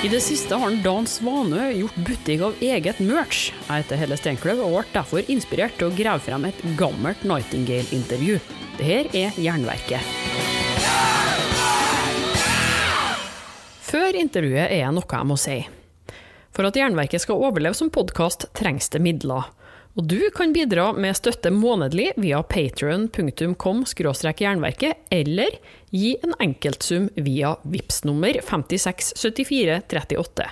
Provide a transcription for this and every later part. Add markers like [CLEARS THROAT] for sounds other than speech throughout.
I det siste har Dan Svanø gjort butikk av eget merch. Jeg heter Helle Steinkløv og ble derfor inspirert til å grave frem et gammelt Nightingale-intervju. Det här er Jernverket. Før intervjuet er det noe jeg må si. For at Jernverket skal overleve som podkast, trengs det midler. Og du kan bidra med støtte månedlig via patreon.com jernverket, eller gi en enkeltsum via VIPS nummer 567438.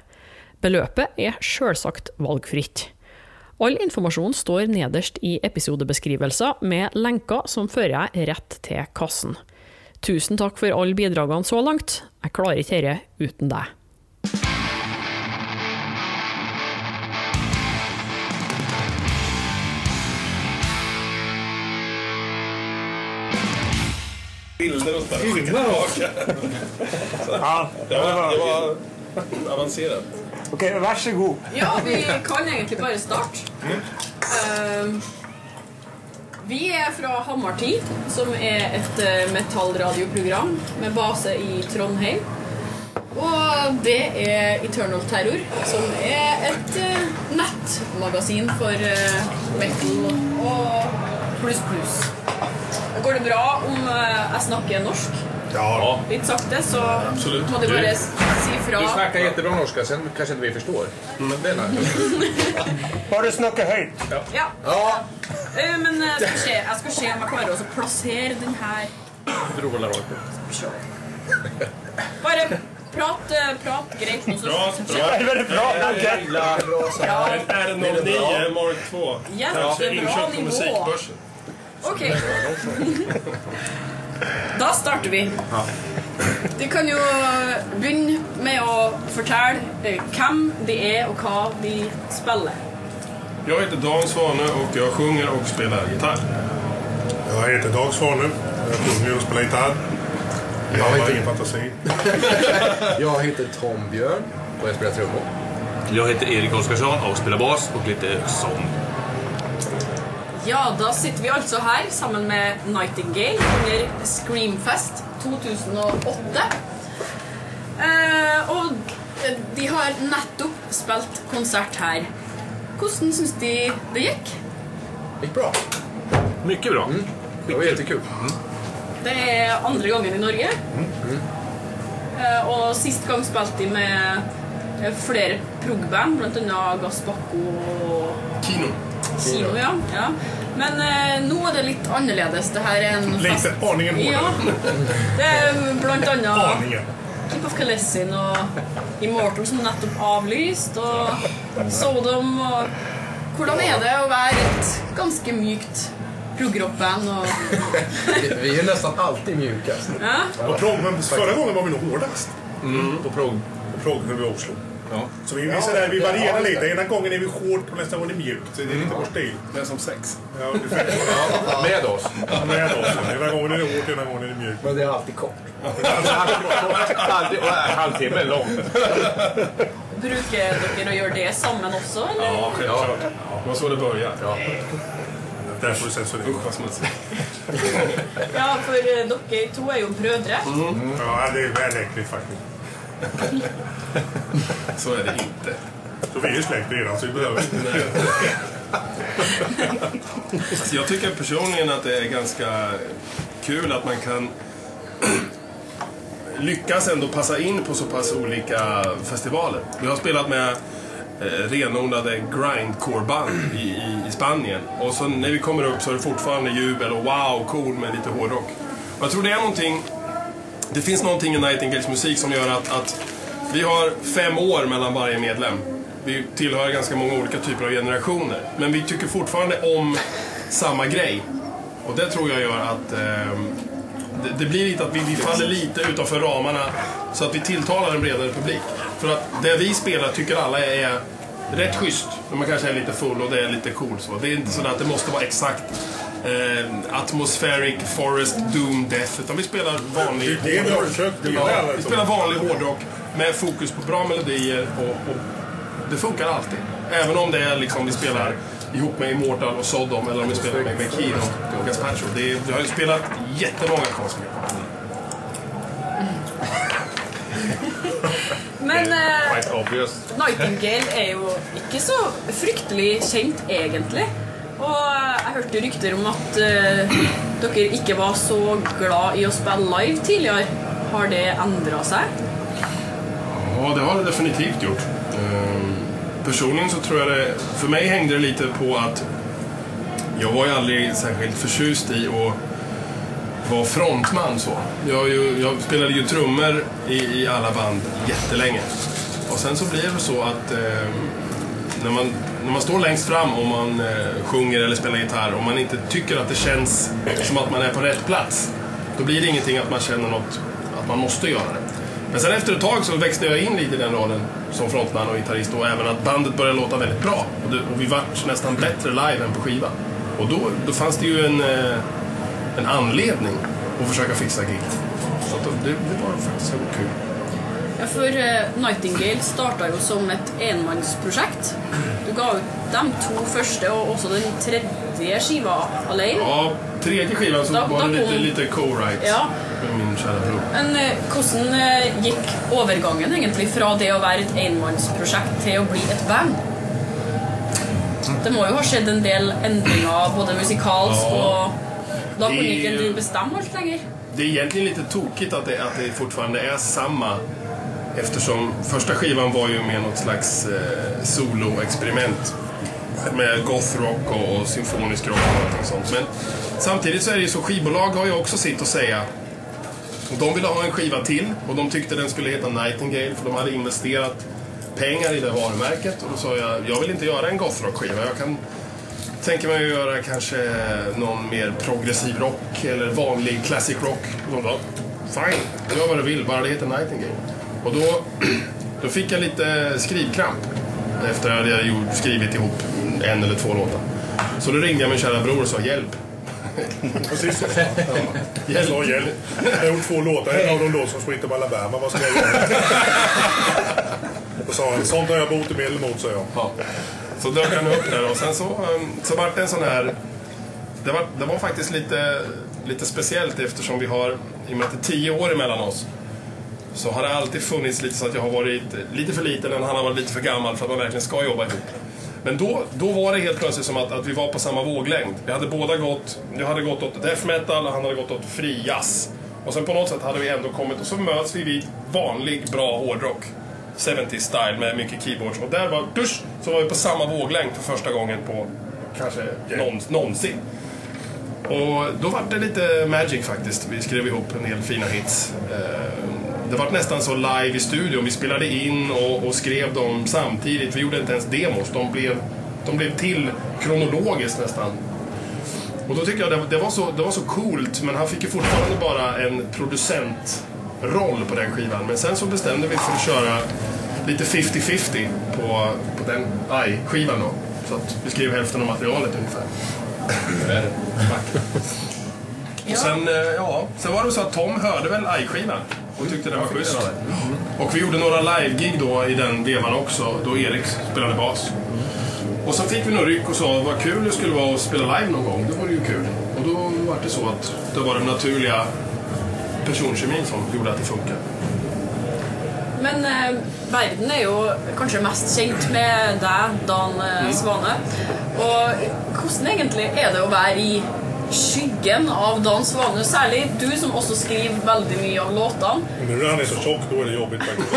Beløpet er sjølsagt valgfritt. All informasjon står nederst i episodebeskrivelser, med lenker som fører deg rett til kassen. Tusen takk for alle bidragene så langt. Jeg klarer ikke dette uten deg. Bilder och spela. Skicka [LAUGHS] Ja, Det var, det var avancerat. Okej, varsågod. Ja, vi kan egentlig bare starte. Ehm, vi er fra Hammartid, som er et eh, metallradioprogram med base i Trondheim. Og det er Eternal Terror, som er et eh, nettmagasin for eh, metal og pluss, pluss. Går det bra om eh, jeg snakker norsk? Ja, Litt sakte, så Absolutt. må du bare s- si fra. Du snackar jättebra norska, sen kanske inte vi förstår. Men det är nice. Bare snakke høyt. Ja. Ja, Eh, Men eh, skal se, jeg skal se om jeg klarer å plassere den rakt se. Bare prat, prat greit nå, så Bra, så- bra. Det så Ja, Är det 09 Mark 2? Jättebra Kanske inköpt på nivå. musikbörsen. OK. Da starter vi. De kan jo begynne med å fortelle eh, hvem de er, og hva de spiller. Jag heter Dan Svane och jag sjunger och spelar gitarr. Jag heter Dag Svane. Jag sjunger och spelar gitarr. Jag har heter- ingen fantasi. [LAUGHS] Jag heter Tom Björn och jag spelar trummor. Jag heter Erik Oskarsson och spelar bas och lite sång. Ja, da sitter vi altså her sammen med Nightingale under Screamfest 2008. Eh, og de har nettopp spilt konsert her. Hvordan syns de det gikk? Gick bra. Mycket bra. Det var jättekul. Det er andre gangen i Norge. Eh, og sist gang spilte de med flere prog-band, bl.a. Gaspacco og Kino. Kino. Ja. Ja. Men eh, nå er det litt annerledes. Det her er en Lite aningen Ja. Det er blant annet Aningen. Keep of Kalessin og Immortal som nettopp avlyst, og Sodom og Hvordan er det å være et ganske mykt prog-rock-band? Og... [LAUGHS] Vi, vi är nästan alltid mjukast. Ja? Och prog, men förra gången var vi nog hårdast. På prog. På prog när vi var i Oslo. Ja. Så vi, vi, sådär, vi varierar lite. Ena gången är vi hårt och nästa gång är det mjukt. Så det är lite vår stil. Det är som sex. Ja, ungefär. [LAUGHS] Ja, med oss. Med oss. Ena gången är det hårt, ena gången är det mjukt. Men det är alltid kort. Halvtimme långt. Bruker dere å gjøre det sammen også, eller? Ja, självklart. Det var så det började. Ja. Där får du censurera. Usch vad smutsigt. Ja, for eh, dere to er jo brødre. Ja, det är väl äckligt faktiskt. [LAUGHS] Så är det inte. Så vi är ju släkt redan så vi behöver inte. Alltså, jag tycker personligen att det är ganska kul att man kan [CLEARS THROAT] lyckas ändå passa in på så pass olika festivaler. Vi har spelat med eh, renodlade grindcore-band i, i, i Spanien. Och så när vi kommer upp så är det fortfarande jubel och wow, cool med lite hårdrock. Och jag tror det är någonting det finns någonting i Nightingales musik som gör att, att vi har fem år mellan varje medlem. Vi tillhör ganska många olika typer av generationer. Men vi tycker fortfarande om samma grej. Och det tror jag gör att eh, det, det blir lite att vi, vi faller lite utanför ramarna så att vi tilltalar en bredare publik. För att det vi spelar tycker alla är rätt schysst. Men man kanske är lite full och det är lite cool så. Det är inte så att det måste vara exakt eh, atmospheric, forest, doom, death. Utan vi spelar vanlig Det är det vi har försökt. Det är det Ja, vi spelar vanlig hårdrock med fokus på bra melodier och, och det funkar alltid. Även om det är liksom vi spelar ihop med Immortal och Sodom eller om vi spelar med, med Kino och Gaspacho. Det är, vi har ju spelat jättemånga konserter. Men eh. Nightingale er jo ikke så fryktelig kjent, egentlig. Og hørte rykter om at uh, dere ikke var så glad i å spille live tidligere. Har det endra seg? Ja, det har det definitivt gjort. Uh, Personligen så tror jag det, för mig hängde det lite på att jag var ju aldrig särskilt förtjust i att vara frontman så. Jag, ju, jag spelade ju trummor i, i alla band jättelänge. Och sen så blir det så att ehm, när, man, när man står längst fram och man eh, sjunger eller spelar gitarr och man inte tycker att det känns som att man är på rätt plats. Då blir det ingenting att man känner något, att man måste göra det. Men sen efter ett tag så växte jag in lite i den rollen som frontman och gitarrist och även att bandet började låta väldigt bra. Och, det, och vi vart nästan bättre live än på skiva. Och då, då fanns det ju en, eh, en anledning att försöka fixa gig. Så det, det var faktiskt väldigt kul. Ja, for eh, Nightingale starta jo som et enmannsprosjekt. Du ga ut de to første og også den tredje skiva alene. Ja, tredje skivan så Da- var det lite, lite co-write Ja. med min kära bror. Men eh, hvordan eh, gikk overgangen egentlig fra det å være et enmannsprosjekt til å bli et band? Det må jo ha skjedd en del endringer både musikalsk Ja. og Da kunne ikke du bestemme alt lenger. Det är egentligen lite tokigt att det, att det fortfarande är samma eftersom första skivan var ju med något slags eh, soloexperiment med gothrock och, och symfonisk rock och allting sånt. Men samtidigt så är det ju så, skivbolag har ju också sitt att säga. Och de ville ha en skiva till och de tyckte den skulle heta Nightingale för de hade investerat pengar i det varumärket. Och då sa jag, jag vill inte göra en gothrock-skiva. Jag kan tänka mig att göra kanske någon mer progressiv rock eller vanlig classic rock. Och de bara, fine, gör vad du vill, bara det heter Nightingale. Och då, [CLEARS THROAT] då fick jag lite skrivkramp efter att jag hade gjort, skrivit ihop en eller två låtar. Så då ringde jag min kära bror och sa hjälp. [LAUGHS] Precis så. Jag sa hjälp. Jag har gjort två låtar. En av dem låter som Sweet of Alabama. Vad ska jag göra? [LAUGHS] Då sa han, sånt har jag botemedel mot, sa jag. Ja. Så dök han upp där och sen så, um, så var det en sån här... Det var, det var faktiskt lite, lite speciellt eftersom vi har, i och med att det är tio år emellan oss, så har det alltid funnits lite så att jag har varit lite för liten och han har varit lite för gammal för att man verkligen ska jobba ihop. Men då, då var det helt plötsligt som att, att vi var på samma våglängd. Vi hade båda gått, jag hade gått åt death metal och han hade gått åt fri jazz. Och sen på något sätt hade vi ändå kommit och så möts vi vid vanlig bra hårdrock. 70 style med mycket keyboards. Och där var, dusch, så var vi på samma våglängd för första gången på kanske någon, någonsin. Och då var det lite magic faktiskt. Vi skrev ihop en del fina hits. Eh, Det var nästan så live i studion. Vi spelade in och, och skrev dem samtidigt. Vi gjorde inte ens demos. De blev, de blev till kronologiskt nästan. Och då tycker jag det, det, var så, det var så coolt, men han fick ju fortfarande bara en producentroll på den skivan. Men sen så bestämde vi för att köra lite 50-50 på, på den AI-skivan då. Så att vi skrev hälften av materialet ungefär. Och sen, eh, ja, sen var det så att Tom hörde väl AI-skivan och tyckte den var schysst. Och vi gjorde några live-gig då i den vevan också, då Erik spelade bas. Och sen fick vi några ryck och sa vad kul det skulle vara att spela live någon gång. Det vore ju kul. Och då var det så att det var den naturliga personkemin som gjorde att det funkade. Men eh, verden er jo kanskje mest kjent med deg, Dan eh, Svane. Og hvordan egentlig er det å være i skyggen av Dan Svane? Særlig du som også skriver veldig mye av låtene. Nu när han är så tjock, då är det jobbigt faktiskt.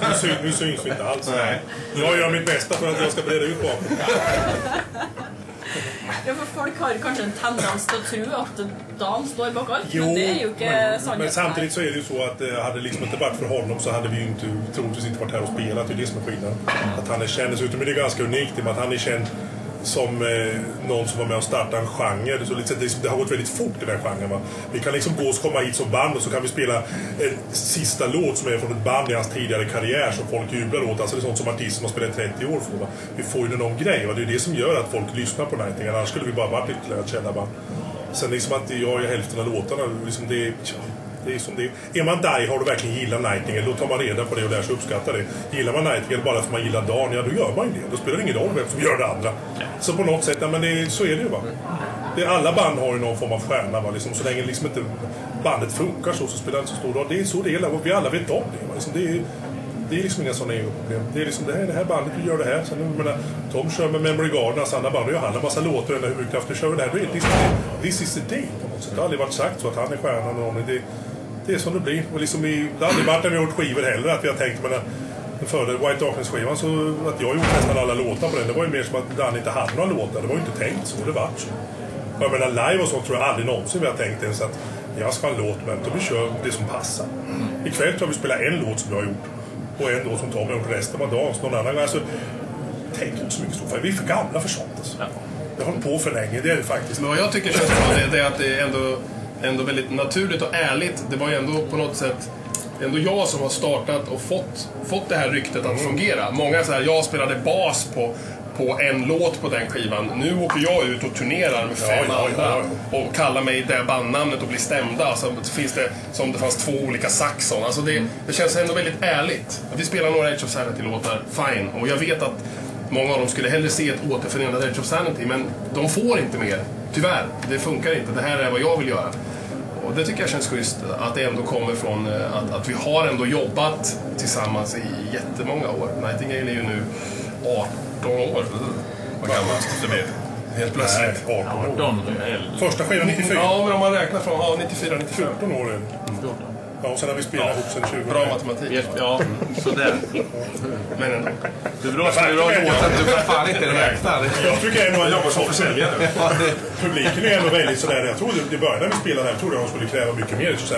Nu, syn, nu syns vi inte alls. Nej. Jag gör mitt bästa för att jag ska breda ut bakom. Ja, for Folk har kanskje en tendens å tro at Dan står bak alt, men det jo ikke men, sannheten. men samtidigt så är det ju så att eh, hade det liksom inte varit för honom så hade vi ju inte, troligtvis inte varit här och spelat. Det är det som är skillnaden. Att han är känd. Dessutom är det ganska unikt i och med att han är känd som eh, någon som var med och startade en genre. Så liksom, det, det har gått väldigt fort i den här genren. Va? Vi kan liksom gå och komma hit som band och så kan vi spela en sista låt som är från ett band i hans tidigare karriär som folk jublar åt. Alltså det är sånt som artister som har spelat i 30 år får. Va? Vi får ju någon grej och det är det som gör att folk lyssnar på Nightingale. Annars skulle vi bara varit ytterligare ett kända band. Sen liksom att jag gör hälften av låtarna. Liksom det, det är som det är. Är man die har du verkligen gillar Nightingale, då tar man reda på det och lär sig uppskatta det. Gillar man Nightingale bara för att man gillar Dan, ja då gör man ju det. Då spelar det ingen roll vem som gör det andra. Så på något sätt, ja, men det, så är det ju va. det, alla band har ju någon form av stjärna. Va? Liksom, så länge liksom inte bandet funkar så, så spelar det inte så stor roll. Det är så det är, och vi alla vet om det. Va? Liksom, det är, det är liksom inga sådana EU-problem. Det är liksom det här, det här bandet, vi gör det här. Sen, menar, Tom kör med Memory Garden, hans andra band, då gör han en massa låtar och huvudkrafter kör vi det här. Liksom- det är liksom, this is the day på något sätt. Det har aldrig varit sagt så att han är stjärnan och någon är det. Det är som det blir. Och liksom vi, det har aldrig varit när vi har gjort skivor heller att vi har tänkt, men före White Darkness-skivan så att jag gjort nästan alla låtar på den. Det var ju mer som att Dan inte hade några låtar. Det var ju inte tänkt så. Det vart så. Jag menar live och så tror jag aldrig någonsin vi har tänkt ens att jag ska ha en låt med och vi kör det som passar. Ikväll tror jag vi spelar en låt som jag har gjort och en låt som Tom har gjort resten av dagen. Så någon annan gång. Alltså, tänk inte så mycket så. För vi är för gamla för sånt. Alltså. Det har hållit på för länge, det är det faktiskt. Men vad jag tycker känns bra det, det är att det ändå, ändå väldigt naturligt och ärligt. Det var ju ändå på något sätt det är ändå jag som har startat och fått, fått det här ryktet att fungera. Många säger jag spelade bas på, på en låt på den skivan. Nu åker jag ut och turnerar med fem ja, andra ja, och kallar mig det bandnamnet och blir stämda. Alltså, finns det, som det fanns två olika Saxon. Alltså det, det känns ändå väldigt ärligt. Vi spelar några Edge of Sanity-låtar, fine. Och jag vet att många av dem skulle hellre se ett återförenat Edge of Sanity, men de får inte mer. Tyvärr, det funkar inte. Det här är vad jag vill göra. Och det tycker jag känns schysst, att det ändå kommer från eh, att, att vi har ändå jobbat tillsammans i jättemånga år. Nightingale är ju nu 18 år. Vad gammalt det blev. Helt plötsligt. Nej, 18 år. 18, 11, Första skivan 94. Ja, men om man räknar från ja, 94, 95. 14 år är det. 14. Ja, och sen har vi spelat ihop sen 20. Bra matematik. Ja, sådär. Men ändå. Du drar så bra låt att du kan fan inte räkna. Jag tycker ändå att Jobbar som försäljare. publiken är ändå väldigt sådär. Jag trodde i början när vi spelade här trodde jag de skulle kräva mycket mer Edge.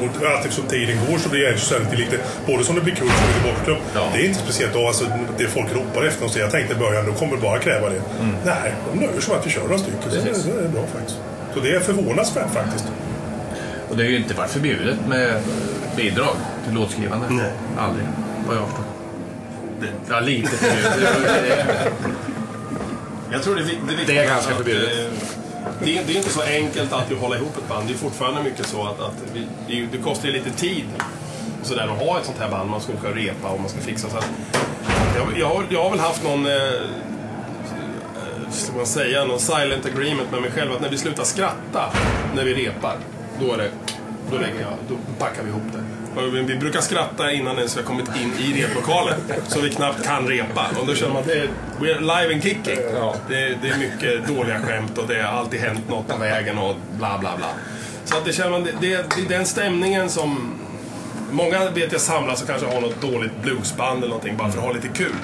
Och allt eftersom tiden går så blir Edge lite, både som det blir kul och som det blir bortglömt. Det är inte speciellt då, alltså, det folk ropar efter oss. Jag tänkte i början, de kommer bara kräva det. Nej, de nöjer sig med att vi kör några stycken. Så det, det är bra faktiskt. Så det är förvånansvärt faktiskt. Och det har ju inte varit förbjudet med bidrag till låtskrivande. Nej. Aldrig, vad jag förstår. Ja, lite förbjudet. Jag tror det är, det är, Det är ganska förbjudet. eh, Det är, det är inte så enkelt att hålla ihop ett band. Det är fortfarande mycket så att, att vi, det, är kostar ju lite tid och så där, att ha ett sånt här band. Man ska åka och repa och man ska fixa. Så att, jag, jag, har- jag har väl haft någon, eh, eh, ska man säga, någon silent agreement med mig själv att när vi slutar skratta när vi repar, då är det, då lägger jag, då packar vi ihop det. Vi vi brukar skratta innan ens vi har kommit in i replokalen, så vi knappt kan repa. Och då känner man att det är, we're live and kicking. Det, är- det är mycket dåliga skämt och det har alltid hänt något på vägen och bla bla bla. Så att det känner man, det, det, det är den stämningen som Många vet jag samlas och kanske har något dåligt bluesband eller någonting bara för att ha lite kul.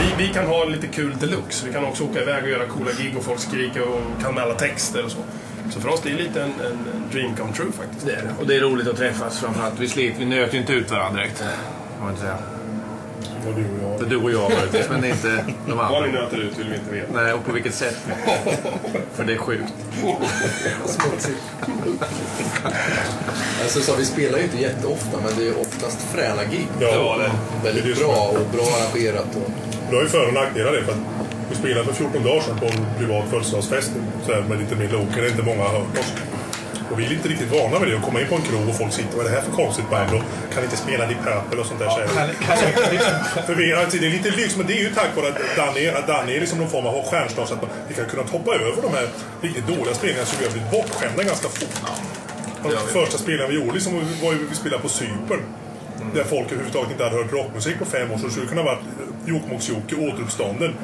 Vi, vi kan ha lite kul deluxe. Vi kan också åka iväg och göra coola gig och folk skriker och kan med alla texter och så. Så för oss det är lite en, en, dream come true faktiskt. Det är det. Och det är roligt att träffas framförallt. Vi sliter, vi nöter ju inte ut varandra direkt. Kan man inte säga. Och du och jag. Det är du och jag möjligtvis, men det är inte de Vad ni andra. nöter ut vill vi inte veta. Nej, och på vilket sätt. För det är sjukt. Alltså, så vi spelar ju inte jätteofta, men det är oftast fräna gig. Ja, Ja, det. Väldigt det är bra och bra arrangerat. Och... Det har ju för och nackdelar det. För att vi spelade för 14 dagar sedan på en privat födelsedagsfest så här, med lite mer loker. Det är inte många har hört oss. Och vi är inte riktigt vana vid det. Att komma in på en krog och folk sitter vad är det här för konstigt band? Och kan inte spela Deep Purple och sånt där. säger de. för vi, alltså, det är lite lyx, men det är ju tack vare att Danny, att Danny är liksom någon form av stjärnstav så att vi kan kunna hoppa över de här riktigt dåliga spelningarna så vi har blivit bortskämda ganska fort. De första spelen vi gjorde liksom, var ju vi spelade på Cypern. Där folk överhuvudtaget inte hade hört rockmusik på fem år. Så det skulle kunna vara Jokkmokks-Jocke återuppstånden.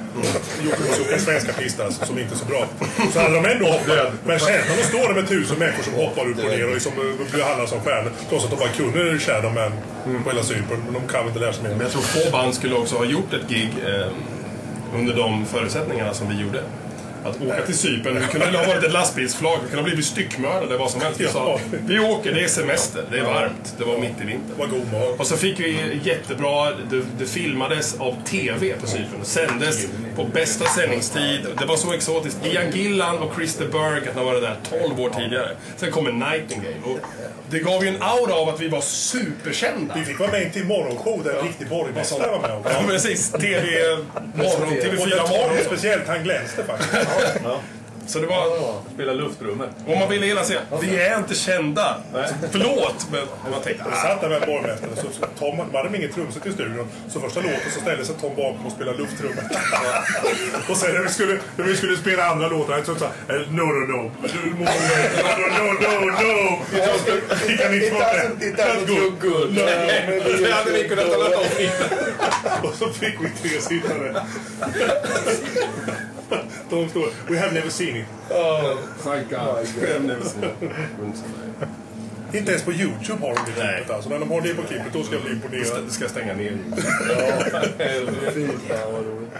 En svenska artist alltså, som inte är så bra. Så hade de ändå hoppat. Men känslan att stå där med tusen människor som hoppar upp och ner och liksom blir handlade som stjärnor. Trots att de bara kunde Shadow Man på hela Cypern. Men de kan inte lära sig mer. Men jag tror få band skulle också ha gjort ett gig eh, under de förutsättningarna som vi gjorde. Att åka till Cypern, vi kunde ha varit ett lastbilsflak, vi kunde ha blivit styckmördade, vad som helst. Vi sa, vi åker, det är semester, det är varmt, det var mitt i vintern. Vad god mat. Och så fick vi jättebra, det, det filmades av TV på Cypern. Det sändes på bästa sändningstid. Det var så exotiskt. Ian Gillan och Christer Berg, att han var där 12 år tidigare. Sen kommer Nightingale. Och det gav ju en aura av att vi var superkända. Vi fick vara med i en till morgonshow där en riktig borgmästare var med. Ja, precis. TV, morgon, Och TV4 den morgon. morgon speciellt, han glänste faktiskt. Så det var... Spela luftrummet. Om man ville hela säga, vi är inte kända. Förlåt, men man tänkte, Jag ah, satt där med borgmästaren så, så Tom, man hade inget trumset i studion. Så första låten så ställde sig Tom bakom och spelade luftrummet. och sen när vi skulle, när vi skulle spela andra låtar så sa han no, no, no. No, no, no, no. Kan inte vara det. It doesn't look good. Det hade vi kunnat tala om innan. Och så fick vi tre sittare. De står, we have never seen it. thank God. We have never seen it. Inte ens på Youtube har de det Nej. klippet alltså. När de har det på klippet då ska jag bli Det imponerad. ska- Det ska stänga ner. Fy fan vad roligt.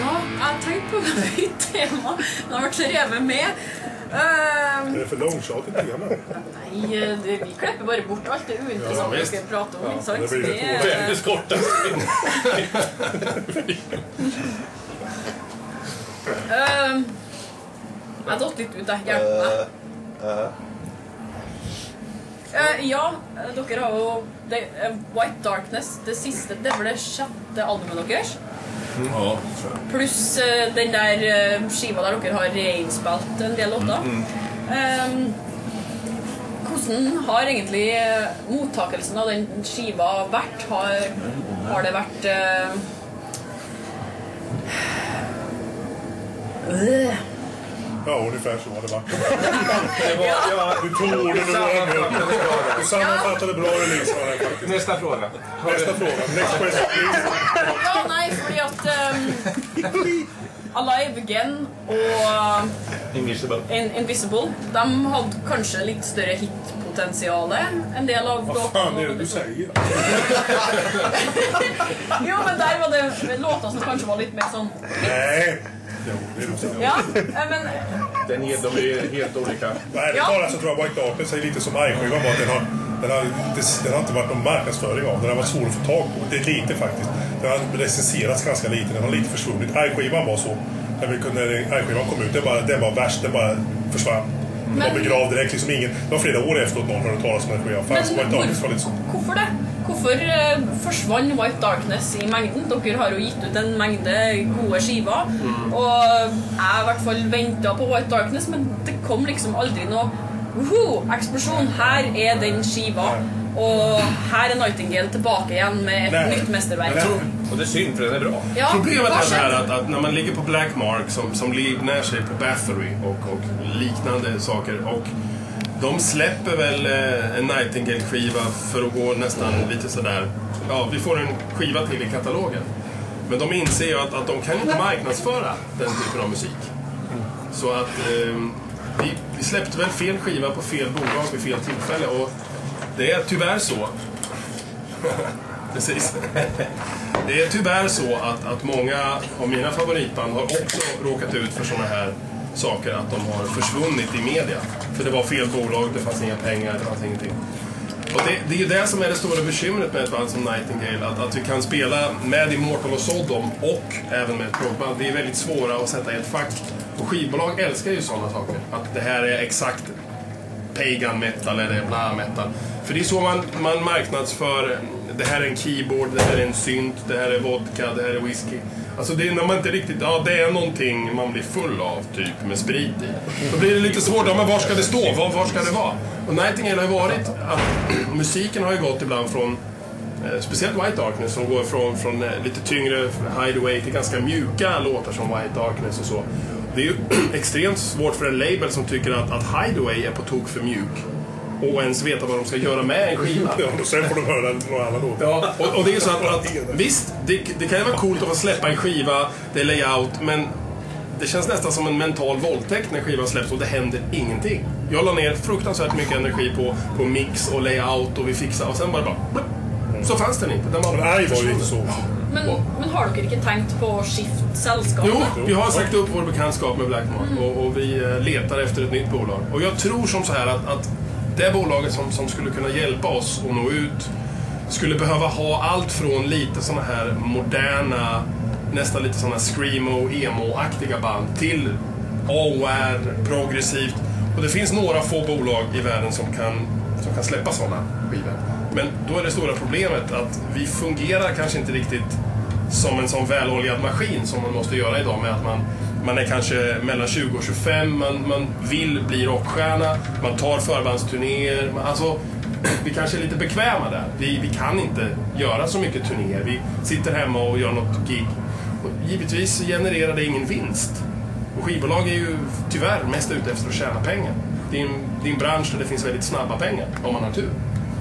Ja, jag har tänkt på nytt tema. Det har varit revet med. Ehm, Är det för långtjatigt tema? nej, det, vi klipper bara bort allt det ointressanta vi visst. ska prata om. inte sant? det blir Det är- kortaste. Ehm, Jag har lite ut av hjälp meg. Eh, ja, eh, dere har jo det, eh, White Darkness, det siste Det er vel det sjette albumet deres? Ja, tror jag. Pluss eh, den der eh, skiva der dere har reinnspilt en del låter. Ehm, hvordan har egentlig eh, mottakelsen av den skiva vært? Har, har det vært eh, [SIGHS] øh, Ja, ungefär så har det varit. Det var, ja, Du tog orden ur bra där. Du sammanfattade bra releasen här faktiskt. Nästa fråga. Nästa fråga. Next question please. Ja, nei, fordi at um, Alive Again og Invisible. In Invisible de hadde kanskje litt større hitpotensial en del av Vad fan är det du säger? [LAUGHS] Jo, men der var det låter som kanskje var litt mer sånn Nej. Det. Ja, men Den är, de är helt olika. Ärligt Ja. talat så tror jag White Darkness är lite som iShivan bara att den har, den, har, det, den har inte varit någon marknadsföring av. Den har varit svår att få tag på. Det är lite faktiskt. Den har recenserats ganska lite. Den har lite försvunnit. iShivan var så. När vi kunde, när iShivan kom ut, den, bara, den var värst. Den bara försvann. Men- begravd direkt. Liksom ingen, det var flera år efteråt någon hörde talas om skivan. Så Men White Darkness var lite så. hvorfor det? Hvorfor eh, forsvant White Darkness i mengden? Dere har jo gitt ut en mengde gode skiver. Og jeg i hvert fall venta på White Darkness, men det kom liksom aldri noe Woho! Eksplosjon! Her er den skiva. Og her er Nightingale tilbake igjen med et Nej. nytt mesterverk. Men- Och det är synd för den är bra. Ja, Problemet är så här att, att när man ligger på Blackmark som, som livnär sig på Bathory och, och liknande saker och de släpper väl eh, en Nightingale-skiva för att gå nästan lite sådär, ja vi får en skiva till i katalogen. Men de inser ju att, att de kan inte marknadsföra den typen av musik. Så att eh, vi, vi släppte väl fel skiva på fel bolag vid fel tillfälle och det är tyvärr så [LAUGHS] Precis. Det är tyvärr så att, att många av mina favoritband har också råkat ut för sådana här saker, att de har försvunnit i media. För det var fel bolag, det fanns inga pengar, det fanns ingenting. Och det, det är ju det som är det stora bekymret med ett band som Nightingale, att, att vi kan spela med Immortal och Sodom och även med ett proggband. Vi är väldigt svåra att sätta i ett fack. Och skivbolag älskar ju sådana saker. Att det här är exakt pagan metal eller bla metal. För det är så man, man marknadsför, det här är en keyboard, det här är en synt, det här är vodka, det här är whisky. Alltså det är när man inte riktigt, ja det är någonting man blir full av typ med sprit i. Då blir det lite svårt, ja men var ska det stå? Var, var ska det vara? Och Nightingale har ju varit att [CLEARS THROAT] musiken har ju gått ibland från Eh, Speciellt White Darkness som går från, från eh, lite tyngre Hideaway till ganska mjuka låtar som White Darkness och så. Det är ju [CLEARS THROAT] extremt svårt för en label som tycker att, att Hideaway är på tok för mjuk. Och ens veta vad de ska göra med en skiva. [LAUGHS] Ja, och sen får de höra någon annan låt. Ja, och, och det är ju så att, att [LAUGHS] visst, det, det kan ju vara coolt att få släppa en skiva, det är layout, men det känns nästan som en mental våldtäkt när skivan släpps och det händer ingenting. Jag la ner fruktansvärt mycket energi på, på mix och layout och vi fixade och sen bara bara så fanns den inte. Den var Men var ju inte så. Men, men har dere ikke tenkt på å skifte selskap? Jo, vi har sagt upp vår bekantskap med Blackmark och, och vi eh, letar efter ett nytt bolag. Och jag tror som så här att, att det bolaget som, som skulle kunna hjälpa oss att nå ut skulle behöva ha allt från lite såna här moderna, nästan lite såna screamo, emo-aktiga band till AOR, progressivt. Och det finns några få bolag i världen som kan som kan släppa sådana skivor. Men då är det stora problemet att vi fungerar kanske inte riktigt som en sån väloljad maskin som man måste göra idag med att man, man är kanske mellan 20 och 25, man, man vill bli rockstjärna, man tar förbandsturnéer. Man, alltså, [CLEARS THROAT] vi kanske är lite bekväma där. Vi, vi kan inte göra så mycket turnéer. Vi sitter hemma och gör något gig. Och givetvis genererar det ingen vinst. Och skivbolag är ju tyvärr mest ute efter att tjäna pengar. Det är en, det är en bransch där det finns väldigt snabba pengar, om man har tur.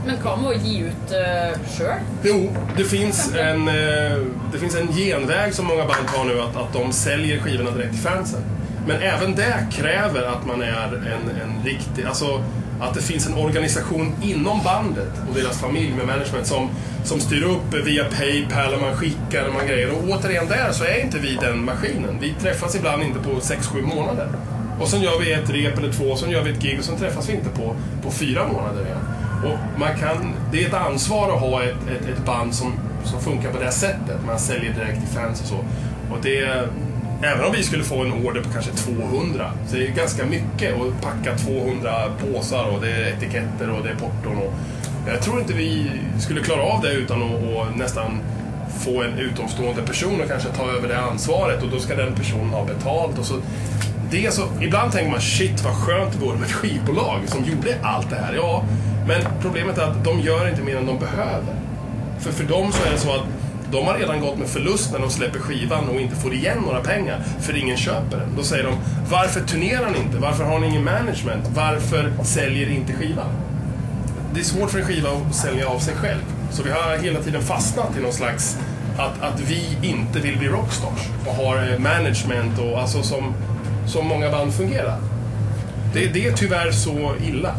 Men kan man ge ut uh, själv? Jo, det finns en, uh, det finns en genväg som många band tar nu, att, att de säljer skivorna direkt till fansen. Men även det kräver att man är en, en riktig, alltså att det finns en organisation inom bandet och deras familj med management som, som styr upp via Paypal och man skickar och man grejer. Och återigen där så är inte vi den maskinen. Vi träffas ibland inte på 6-7 månader. Och sen gör vi ett rep eller två, sen gör vi ett gig och sen träffas vi inte på, på fyra månader igen. Och man kan, det är ett ansvar att ha ett, ett, ett band som, som funkar på det här sättet. Man säljer direkt till fans och så. Och det, även om vi skulle få en order på kanske 200, så det är ganska mycket att packa 200 påsar och det är etiketter och det är porton. Och jag tror inte vi skulle klara av det utan att, nästan få en utomstående person och kanske ta över det ansvaret och då ska den personen ha betalt. Och så, det är så, ibland tänker man shit vad skönt det vore med ett skivbolag som gjorde allt det här. Ja, men problemet är att de gör inte mer än de behöver. För för dem så är det så att de har redan gått med förlust när de släpper skivan och inte får igen några pengar för ingen köper den. Då säger de, varför turnerar ni inte? Varför har ni ingen management? Varför säljer ni inte skivan? Det är svårt för en skiva att sälja av sig själv. Så vi har hela tiden fastnat i någon slags att, att vi inte vill bli rockstars och har eh, management och alltså som, som många band fungerar. Det, det är tyvärr så illa.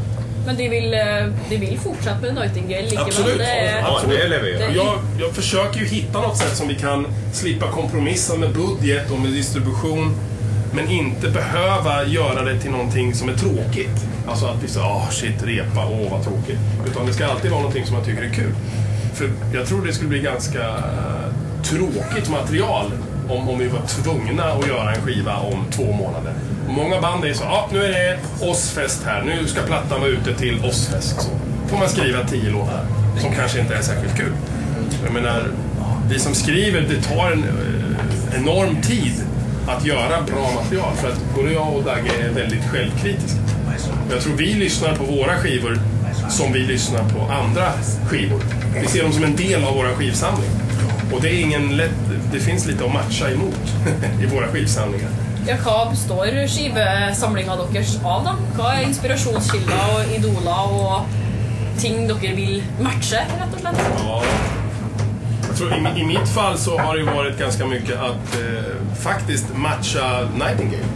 Men de vil, eh, de vil fortsatt med Nightingale likevel. Absolutt. Det er, Ja, det. Det- Jag, jag försöker ju hitta något sätt som vi kan slippa kompromissa med budget och med distribution. Men inte behöva göra det till någonting som är tråkigt. Alltså att vi säger åh shit, repa, åh vad tråkigt. Utan det ska alltid vara någonting som man tycker är kul. För jag tror det skulle bli ganska eh, tråkigt material om, om vi var tvungna att göra en skiva om två månader. Många band är så, ja nu är det Ozzfest här, nu ska plattan vara ute till Ozzfest. Så får man skriva tio låtar som kanske inte är särskilt kul. Jag menar, vi som skriver, det tar en eh, enorm tid att göra bra material. För att både jag och Dagge är väldigt självkritiska. Jag tror vi lyssnar på våra skivor som vi lyssnar på andra skivor. Vi ser dem som en del av vår skivsamling. Och det är ingen lätt... Det finns lite att matcha emot [LAUGHS] i våra skivsamlingar. Ja, hva består skivesamlinga deres av, da? Hva er inspirasjonskilder og idoler og ting dere vil matche, rett og slett? Ja. Jag tror i, I mitt fall så har det varit ganska mycket att eh, faktiskt matcha Nightingale.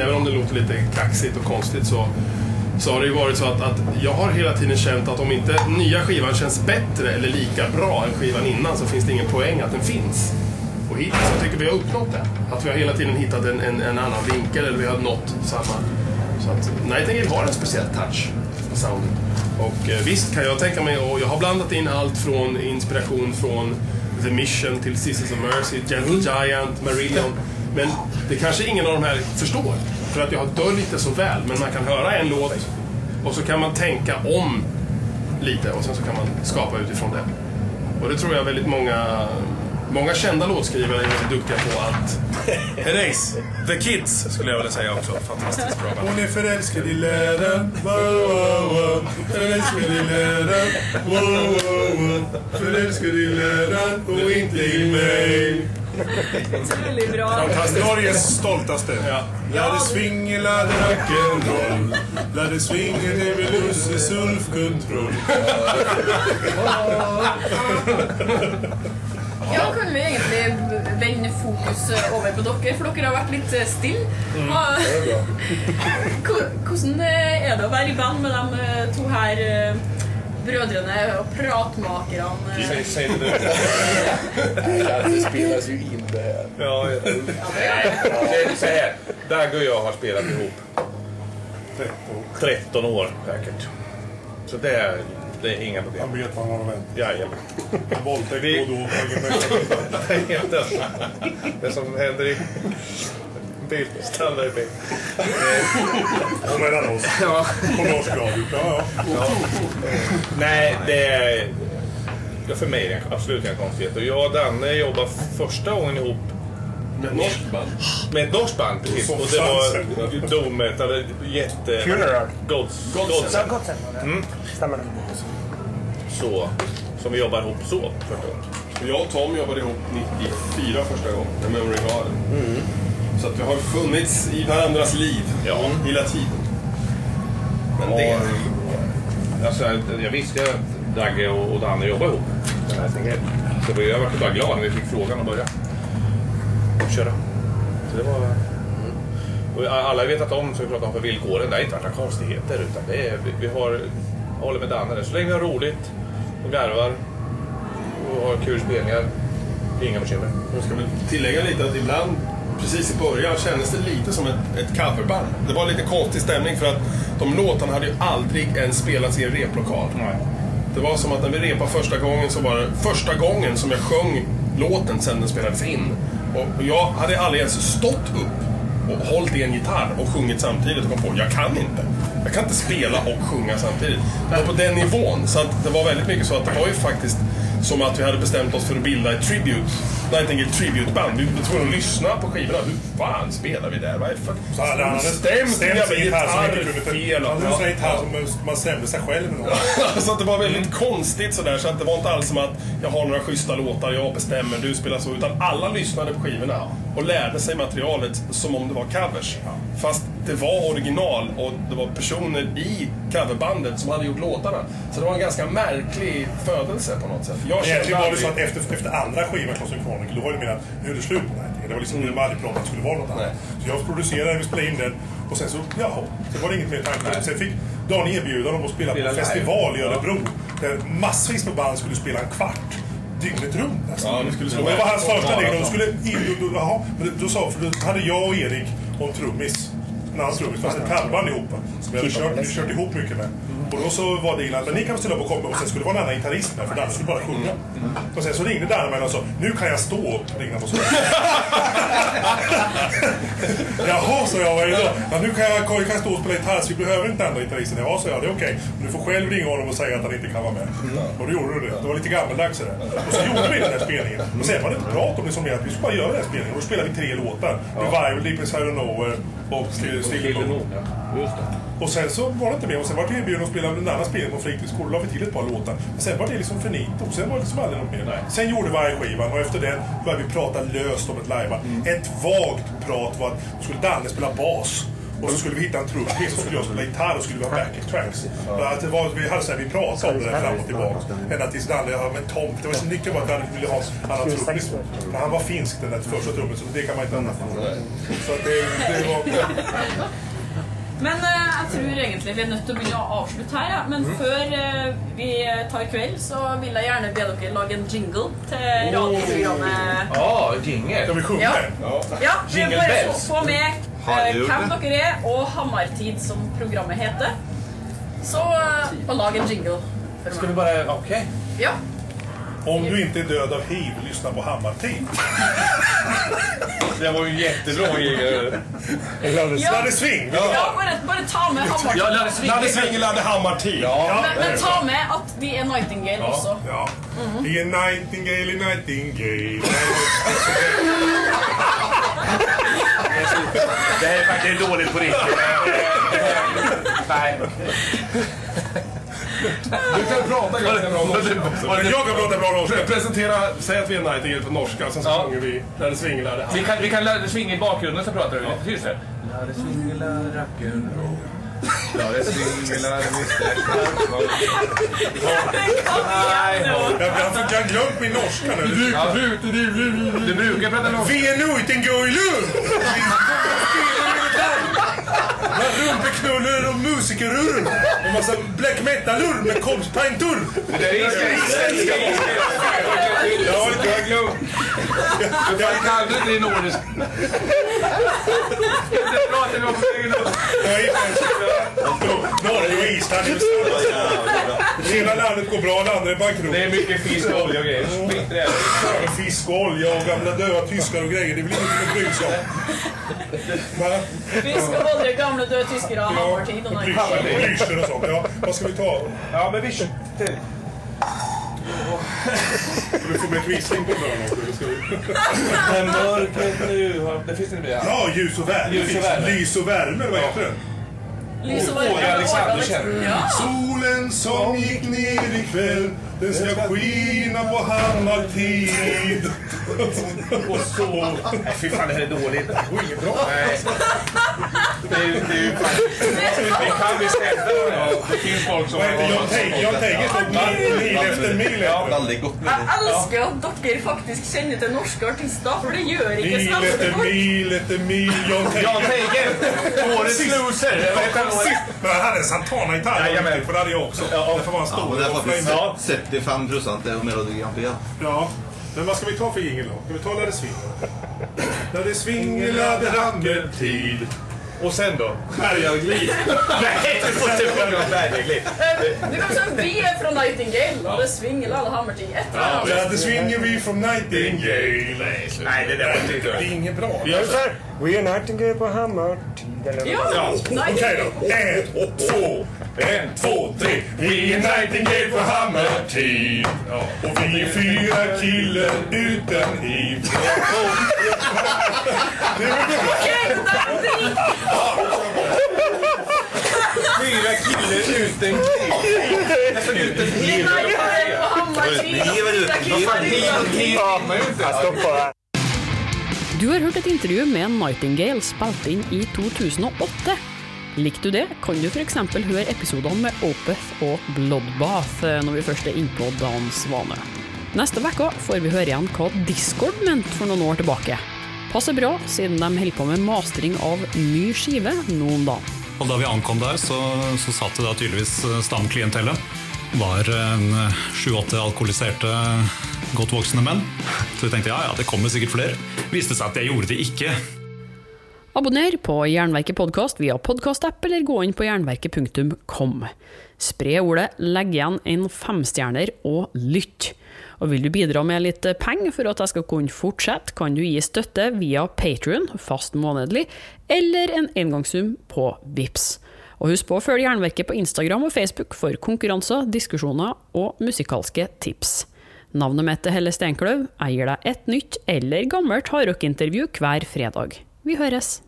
Även om det låter lite kaxigt och konstigt så, så har det ju varit så att, att jag har hela tiden känt att om inte nya skivan känns bättre eller lika bra än skivan innan så finns det ingen poäng att den finns. Och hittills så tycker vi har uppnått det. Att vi har hela tiden hittat en, en, en annan vinkel eller vi har nått samma. Så att Nightingale har en speciell touch på soundet. Och eh, visst kan jag tänka mig, och jag har blandat in allt från inspiration från The Mission till Sisters of Mercy, Gentle Giant, Marillion. Men det kanske ingen av de här förstår. För att jag har döljt det så väl. Men man kan höra en låt och så kan man tänka om lite och sen så kan man skapa utifrån det. Och det tror jag väldigt många, många kända låtskrivare är väldigt duktiga på att... [LAUGHS] Erase! The Kids skulle jag vilja säga också. Fantastiskt bra band. Hon är förälskad i wow. Förälskad i wow. Förälskad i läraren och inte i mig. Veldig bra. Norges stoltaste. Ja. La det swinge, la det rock'n'roll. La det swinge, det vill Lusse sulfkontroll. [LAUGHS] [LAUGHS] Ja, kan vi egentlig vende fokus over på dere, for dere har vært litt eh, stille. Hvor- [LAUGHS] Hvordan eh, er det å være i band med de eh, to her eh, brødrene og pratmakerne? eh? Säg det du. [LAUGHS] Det spelas ju in det här. Ja, Säg så här. Dagge och jag har spelat ihop 13 år säkert. Så det är, det är inga problem. Han vet vad han har vänt. Jajamän. Våldtäkt Vi- då och då. möjlighet. [LAUGHS] Det som händer i Bild. Standardbild. Och mellan oss. Ja. På norsk radio. Ja, ja. Nej, det är... För mig är det absolut inga konstigheter. Jag och Danne jobbade första gången ihop Med ett norskt band. med ett norskt band. Precis. Och det var doom metal. Jätte... Funeral. Gods, Godsend. Godsend. Så gott sen. Mm. Stämmer det? Så. Som vi jobbar ihop så första gången. Jag och Tom jobbade ihop 94 första gången med Memory Garden. Så att vi har funnits i varandras liv Ja. hela tiden. Men det... Alltså, jag visste att Dagge och Danne jobbade ihop. Så jag var bara glad när vi fick frågan att börja köra. Så det var... Och alla har vetat om, så vi pratar om för villkoren, det är inte varit några konstigheter. Utan det är, vi, vi har, jag håller med Danne där. Så länge vi har roligt och garvar och har kul spelningar, inga bekymmer. Jag ska väl tillägga lite att ibland, precis i början, kändes det lite som ett, ett coverband. Det var lite konstig stämning för att de låtarna hade ju aldrig ens spelats i en replokal. Nej. Det var som att när vi repade första gången så var det första gången som jag sjöng låten sen den spelades in. Och jag hade aldrig ens stått upp och hållit i en gitarr och sjungit samtidigt och kom på jag kan inte. Jag kan inte spela och sjunga samtidigt. Det var på den nivån. Så att det var väldigt mycket så att det var ju faktiskt som att vi hade bestämt oss för att bilda ett tribute, Nightingale Tribute-band. Vi var tvungna att lyssna på skivorna. Hur fan spelar vi där? Vad är det för... Stämt stämt sin gitarr som inte kunde fel. Han hade en gitarr som man stämde sig själv med. [LAUGHS] så att det var väldigt konstigt sådär. Så att det var inte alls som att jag har några schyssta låtar, jag bestämmer, du spelar så. Utan alla lyssnade på skivorna och lärde sig materialet som om det var covers. Fast det var original och det var personer i coverbandet som hade gjort låtarna. Så det var en ganska märklig födelse på något sätt. Jag Egentligen var det så att efter, efter andra skivan, Cosmic Chronicle, då var det mer att nu är det slut på det här. Det var liksom, det var aldrig pratat att det skulle vara något annat. Så jag producerade, vi spelade in den och sen så, jaha, sen var det inget mer tanke. Sen fick Dan erbjudan om att spela på en live. festival i Örebro. Där massvis med band skulle spela en kvart. Dygnet runt nästan. Ja, och det var hans första del. då skulle in, då, då, men då sa, för då hade jag och Erik och en trummis en annan trummis, fast ett coverband ihop. Som vi hade kört, kört ihop mycket med. Och då så var det att men ni kan ställa upp och komma och sen skulle det vara en annan gitarrist med för Danne skulle bara sjunga. Och sen så ringde Danne mig och sa nu kan jag stå upp. Ringde och så. [LAUGHS] Jaha, sa jag. Vad är det då? Ja, nu kan jag, jag kan stå och spela gitarr så vi behöver inte andra gitarristen. Ja, sa jag. Det är okej. Men du får själv ringa honom och säga att han inte kan vara med. Och då gjorde du det. Det var lite gammaldags det. Och så gjorde vi den här spelningen. Och sen var det inte prat om det som mer att vi skulle bara göra den här spelningen. Och då spelade vi tre låtar. Revival, Deep Inside of Nowhere och Still, Still Alone. Ja. Just det. Och sen så var det inte mer. Och sen var vi erbjudna att spela en annan spelning på fritidsgården. Då la vi till ett par låtar. Men sen var det liksom finito. Sen var det liksom aldrig något mer. Sen gjorde varje skivan och efter den började vi prata löst om ett liveband. Ett vagt prat var att då skulle Danne spela bas. Och så skulle vi hitta en trummis och skulle jag spela gitarr och skulle vi ha backing tracks. Att det var, vi, hade så här, vi pratade om det där fram och tillbaka. Ända tills Danne, ja men Tom, det var så nyckeln var att Danne ville ha en annan trummis. För han var finsk den där första trummet så det kan man inte annat Så att det, det var... [LAUGHS] Men eh, jeg tror egentlig vi er nødt til å begynne å avslutte her. Ja. Men før eh, vi tar kveld, så vil jeg gjerne be dere lage en jingle til radioprogrammet. Ja, jingel. Ska vi sjunga Ja. den? Ja, vi Jingle bare få, bells. få med eh, hvem dere er, og Hammartid, som programmet heter. Så eh, og lag en jingle for Ska vi bara... Okej. Ja. Om du inte är död av hiv, lyssna på Hammartid. Det var ju jättebra Ja. Ladde sving! Ja, bare, bare ta med Hammartid. Ja, Lasse Sving. Ladde Svingelade Hammartid. Ja. Men, men ta med at de er Nightingale også. Ja. I en nightingale, i nightingale. Det här är faktiskt dåligt på riktigt. [LAUGHS] Nej. Du kan prata ganska bra norska också. Jag kan prata bra norska. Presentera, säg att vi är Nightingale på norska, sen så Ja. sjunger vi Ladde Svingelade Vi kan, vi kan lära svinga i bakgrunden så pratar vi lite. Tyst rock'n'roll. Lade svingela Mr. Clarkson. Nej. Jag har glömt min norska nu. Ja. Du brukar prata norska. Vi är nightingale! [LAUGHS] Med rumpeknullor och musikerur. Och massa black metalur med komstpintur. Det där är. Ja, Jag har glömt. Du fan kan du inte din nordisk. Det pratar vi om på egen jag är inte ens... Norge och Island är bandet går bra, det andra är bankrutt. Det är mycket fisk och olja och grejer. Skit i det. Fisk och olja och gamla döda tyskar och grejer. Det är väl inget att bry sig om. Fisk och olja, gamla döda tyskar och hammartid night plyschor och och sånt. Ja, vad ska vi ta? Ja, men vi kör. Du får med ett whistling på Men mörkret nu. Det finns inte mer. Ja, ljus och värme. Ljus och värme. Lys och värme, vad heter det? Lys och Åge varje Alexander känner Ja. Solen som gick ner ikväll Den ska skina på hammartid Och så fy fan, det här är dåligt. Det går inget bra. Nej. Det är, ju- det är ju fan... Vi kan bli ställda. Ja, det finns folk som... Vad heter John Teige? John Teige stod mil, mil efter mil efter. Väldigt gott med Jag det. älskar att dere faktiskt känner till norska artister, för det gör inte Mil svenska efter folk. mil efter mil John Teige! Årets loser! Jag Men han hade en Santana-gitarr Jajamän. för det hade jag också. Därför var han Ja, stor. men det är och faktiskt flängde. 75 procent är Melodi Grand Prix. Ja, men vad ska vi ta för jingel då? Ska vi ta När det svingar? När det svingar det rann tid Och sen då? Färgarglid. [LAUGHS] Nej, du får inte fråga om Bergegli. Eh, Du kan säga vi är från Nightingale och det svingar alla hammartid. Ett Ja, ja, det svingar vi från Nightingale. Nej, det där var inte Det är inget bra. Vi. We are nightingale på hammartid. eller- ja. Okej då. En, två, en, två, tre. Vi är Nightingale på hammartid. Och vi är fyra killar utan hiv. Det är väl bra? Fyra killar utan utan är Nightingale på hammartid. Ni är väl utan hiv. Jag stoppar här. Du har hørt et intervju med Nightingale spilt inn i 2008. Likte du det, kan du f.eks. høre episodene med Opeth og Bloodbath när når vi først er innpå Dan Svane. Neste uke får vi høre igjen hva Discord mente for noen år tilbake. Passer bra, siden de holder på med mastring av ny skive nå om dagen. Og da vi ankom der, så, så satt det da tydeligvis eh, stamklientellet. Var en eh, sju-åtte alkoholiserte, godt voksne menn. Så vi tenkte ja, ja, det kommer sikkert flere. Viste seg at det gjorde det. ikke. Abonner på Jernverket podkast via podkastapp, eller gå inn på jernverket.kom. Spre ordet, legg igjen en femstjerner og lytt. Og vil du bidra med litt penger for at jeg skal kunne fortsette, kan du gi støtte via Patrion, fast månedlig, eller en engangssum på VIPS. Og husk på å følge Jernverket på Instagram og Facebook for konkurranser, diskusjoner og musikalske tips. Navnet mitt er Helle Steinkløv. Jeg gir deg et nytt eller gammelt hardrockintervju hver fredag. Vi høres!